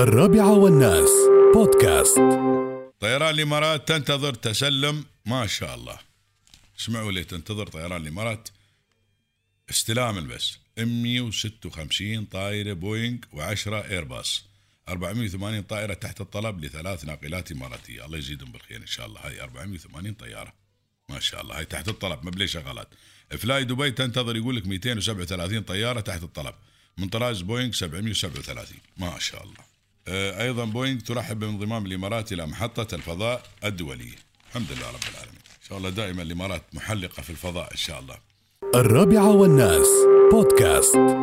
الرابعة والناس. بودكاست. طيران الإمارات تنتظر تسلم. ما شاء الله. اسمعوا لي تنتظر طيران الإمارات. استلاما بس 156 طائره بوينغ و10 إيرباص. 480 طائرة تحت الطلب لثلاث ناقلات إماراتية. الله يزيدهم بالخير إن شاء الله. هاي 480 طيارة. ما شاء الله. هاي تحت الطلب ما بلي فلاي دبي تنتظر يقول لك 237 طيارة تحت الطلب. من طراز بوينغ 737 ما شاء الله. أيضا بوينغ ترحب بانضمام الإمارات إلى محطة الفضاء الدوليه الحمد لله رب العالمين. إن شاء الله دائما الإمارات محلقة في الفضاء إن شاء الله. الرابعة والناس بودكاست.